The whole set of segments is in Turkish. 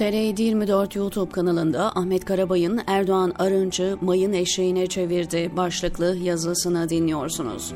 TR 24 YouTube kanalında Ahmet Karabay'ın Erdoğan Arınç'ı mayın eşeğine çevirdi başlıklı yazısını dinliyorsunuz.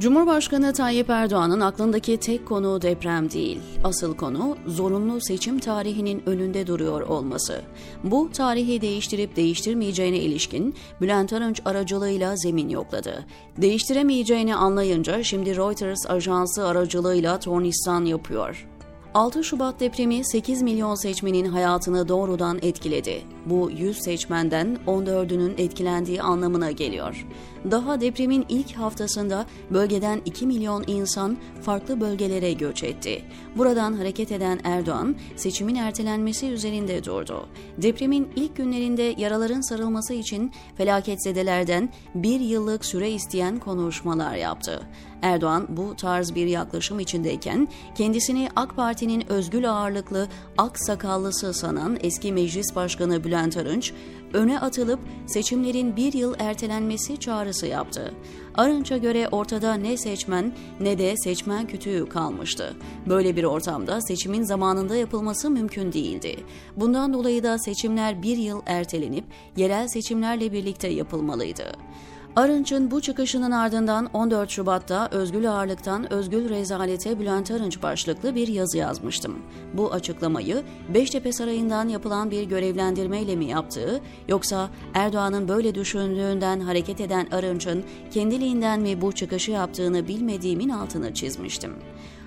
Cumhurbaşkanı Tayyip Erdoğan'ın aklındaki tek konu deprem değil. Asıl konu zorunlu seçim tarihinin önünde duruyor olması. Bu tarihi değiştirip değiştirmeyeceğine ilişkin Bülent Arınç aracılığıyla zemin yokladı. Değiştiremeyeceğini anlayınca şimdi Reuters ajansı aracılığıyla tornistan yapıyor. 6 Şubat depremi 8 milyon seçmenin hayatını doğrudan etkiledi. Bu 100 seçmenden 14'ünün etkilendiği anlamına geliyor. Daha depremin ilk haftasında bölgeden 2 milyon insan farklı bölgelere göç etti. Buradan hareket eden Erdoğan seçimin ertelenmesi üzerinde durdu. Depremin ilk günlerinde yaraların sarılması için felaketzedelerden bir yıllık süre isteyen konuşmalar yaptı. Erdoğan bu tarz bir yaklaşım içindeyken kendisini AK Parti'nin özgül ağırlıklı ak sakallısı sanan eski meclis başkanı Bülent Arınç öne atılıp seçimlerin bir yıl ertelenmesi çağrısı yaptı. Arınç'a göre ortada ne seçmen ne de seçmen kütüğü kalmıştı. Böyle bir ortamda seçimin zamanında yapılması mümkün değildi. Bundan dolayı da seçimler bir yıl ertelenip yerel seçimlerle birlikte yapılmalıydı. Arınç'ın bu çıkışının ardından 14 Şubat'ta Özgül Ağırlık'tan Özgül Rezalete Bülent Arınç başlıklı bir yazı yazmıştım. Bu açıklamayı Beştepe Sarayı'ndan yapılan bir görevlendirmeyle mi yaptığı yoksa Erdoğan'ın böyle düşündüğünden hareket eden Arınç'ın kendiliğinden mi bu çıkışı yaptığını bilmediğimin altını çizmiştim.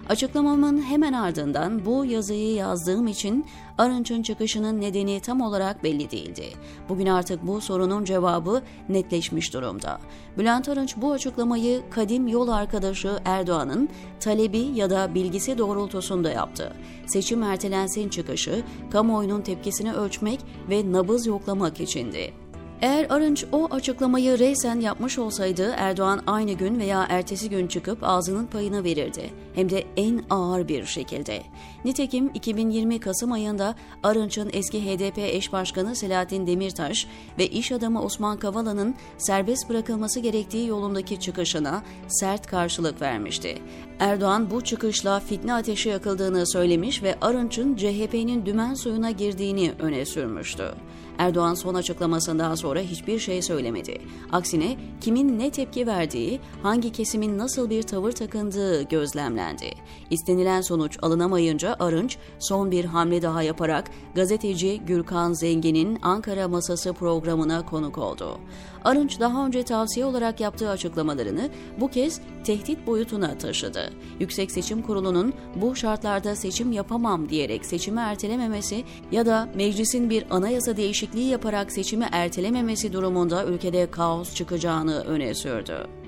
Açıklamamın hemen ardından bu yazıyı yazdığım için Arınç'ın çıkışının nedeni tam olarak belli değildi. Bugün artık bu sorunun cevabı netleşmiş durumda. Bülent Arınç bu açıklamayı kadim yol arkadaşı Erdoğan'ın talebi ya da bilgisi doğrultusunda yaptı. Seçim ertelensin çıkışı kamuoyunun tepkisini ölçmek ve nabız yoklamak içindi. Eğer Arınç o açıklamayı reysen yapmış olsaydı Erdoğan aynı gün veya ertesi gün çıkıp ağzının payını verirdi. Hem de en ağır bir şekilde. Nitekim 2020 Kasım ayında Arınç'ın eski HDP eş başkanı Selahattin Demirtaş ve iş adamı Osman Kavala'nın serbest bırakılması gerektiği yolundaki çıkışına sert karşılık vermişti. Erdoğan bu çıkışla fitne ateşi yakıldığını söylemiş ve Arınç'ın CHP'nin dümen suyuna girdiğini öne sürmüştü. Erdoğan son açıklamasından sonra hiçbir şey söylemedi. Aksine kimin ne tepki verdiği, hangi kesimin nasıl bir tavır takındığı gözlemlendi. İstenilen sonuç alınamayınca Arınç son bir hamle daha yaparak gazeteci Gürkan Zengin'in Ankara Masası programına konuk oldu. Arınç daha önce tavsiye olarak yaptığı açıklamalarını bu kez tehdit boyutuna taşıdı. Yüksek Seçim Kurulu'nun bu şartlarda seçim yapamam diyerek seçimi ertelememesi ya da meclisin bir anayasa değişikliği yaparak seçimi ertelememesi durumunda ülkede kaos çıkacağını öne sürdü.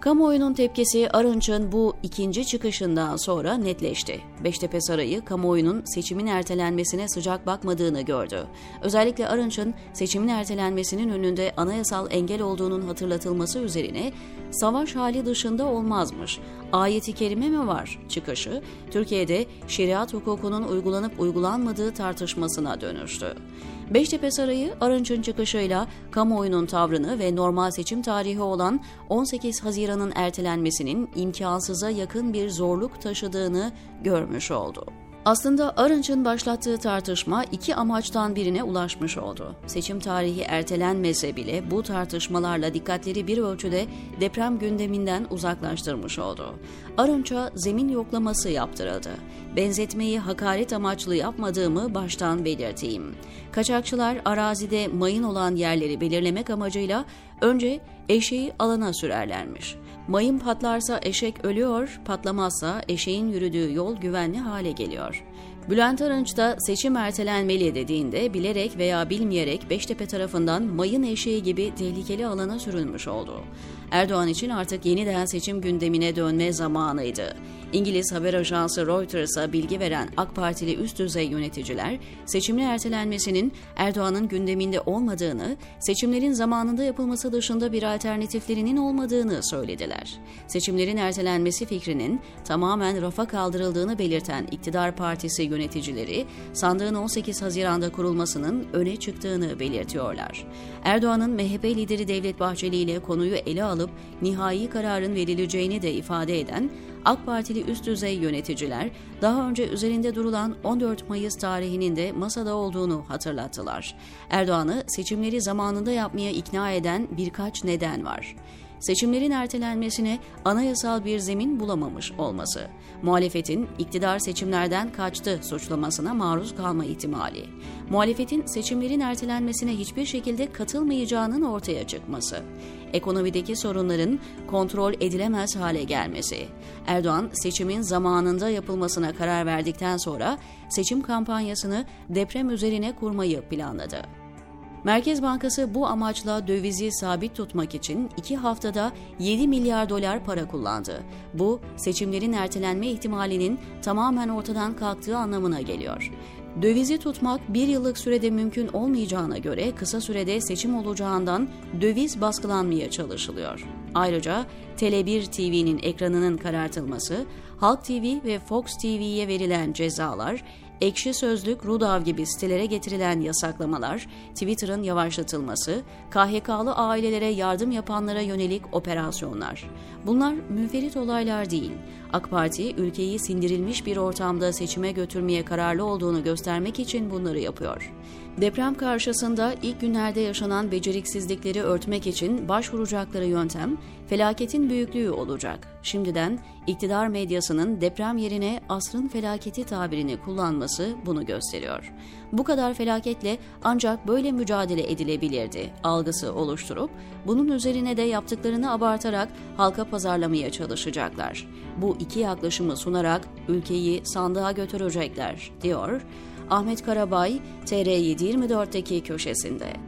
Kamuoyunun tepkisi Arınç'ın bu ikinci çıkışından sonra netleşti. Beştepe Sarayı kamuoyunun seçimin ertelenmesine sıcak bakmadığını gördü. Özellikle Arınç'ın seçimin ertelenmesinin önünde anayasal engel olduğunun hatırlatılması üzerine savaş hali dışında olmazmış. Ayeti kerime mi var çıkışı Türkiye'de şeriat hukukunun uygulanıp uygulanmadığı tartışmasına dönüştü. Beştepe Sarayı Arınç'ın çıkışıyla kamuoyunun tavrını ve normal seçim tarihi olan 18 Haziran'ın ertelenmesinin imkansıza yakın bir zorluk taşıdığını görmüş oldu. Aslında Arınç'ın başlattığı tartışma iki amaçtan birine ulaşmış oldu. Seçim tarihi ertelenmese bile bu tartışmalarla dikkatleri bir ölçüde deprem gündeminden uzaklaştırmış oldu. Arınç'a zemin yoklaması yaptırıldı. Benzetmeyi hakaret amaçlı yapmadığımı baştan belirteyim. Kaçakçılar arazide mayın olan yerleri belirlemek amacıyla önce eşeği alana sürerlermiş. Mayın patlarsa eşek ölüyor, patlamazsa eşeğin yürüdüğü yol güvenli hale geliyor. Bülent Arınç da seçim ertelenmeli dediğinde bilerek veya bilmeyerek Beştepe tarafından mayın eşeği gibi tehlikeli alana sürülmüş oldu. Erdoğan için artık yeniden seçim gündemine dönme zamanıydı. İngiliz haber ajansı Reuters'a bilgi veren AK Partili üst düzey yöneticiler, seçimli ertelenmesinin Erdoğan'ın gündeminde olmadığını, seçimlerin zamanında yapılması dışında bir alternatiflerinin olmadığını söylediler. Seçimlerin ertelenmesi fikrinin tamamen rafa kaldırıldığını belirten iktidar partisi yöneticileri, sandığın 18 Haziran'da kurulmasının öne çıktığını belirtiyorlar. Erdoğan'ın MHP lideri Devlet Bahçeli ile konuyu ele alıp nihai kararın verileceğini de ifade eden AK Partili üst düzey yöneticiler daha önce üzerinde durulan 14 Mayıs tarihinin de masada olduğunu hatırlattılar. Erdoğan'ı seçimleri zamanında yapmaya ikna eden birkaç neden var seçimlerin ertelenmesine anayasal bir zemin bulamamış olması, muhalefetin iktidar seçimlerden kaçtı suçlamasına maruz kalma ihtimali, muhalefetin seçimlerin ertelenmesine hiçbir şekilde katılmayacağının ortaya çıkması, ekonomideki sorunların kontrol edilemez hale gelmesi, Erdoğan seçimin zamanında yapılmasına karar verdikten sonra seçim kampanyasını deprem üzerine kurmayı planladı. Merkez Bankası bu amaçla dövizi sabit tutmak için iki haftada 7 milyar dolar para kullandı. Bu seçimlerin ertelenme ihtimalinin tamamen ortadan kalktığı anlamına geliyor. Dövizi tutmak bir yıllık sürede mümkün olmayacağına göre kısa sürede seçim olacağından döviz baskılanmaya çalışılıyor. Ayrıca Tele1 TV'nin ekranının karartılması, Halk TV ve Fox TV'ye verilen cezalar, Ekşi Sözlük, Rudav gibi sitelere getirilen yasaklamalar, Twitter'ın yavaşlatılması, KHK'lı ailelere yardım yapanlara yönelik operasyonlar. Bunlar münferit olaylar değil. AK Parti ülkeyi sindirilmiş bir ortamda seçime götürmeye kararlı olduğunu göstermek için bunları yapıyor. Deprem karşısında ilk günlerde yaşanan beceriksizlikleri örtmek için başvuracakları yöntem felaketin büyüklüğü olacak. Şimdiden iktidar medyasının deprem yerine asrın felaketi tabirini kullanması bunu gösteriyor. Bu kadar felaketle ancak böyle mücadele edilebilirdi algısı oluşturup bunun üzerine de yaptıklarını abartarak halka pazarlamaya çalışacaklar. Bu iki yaklaşımı sunarak ülkeyi sandığa götürecekler, diyor Ahmet Karabay TR724'deki köşesinde.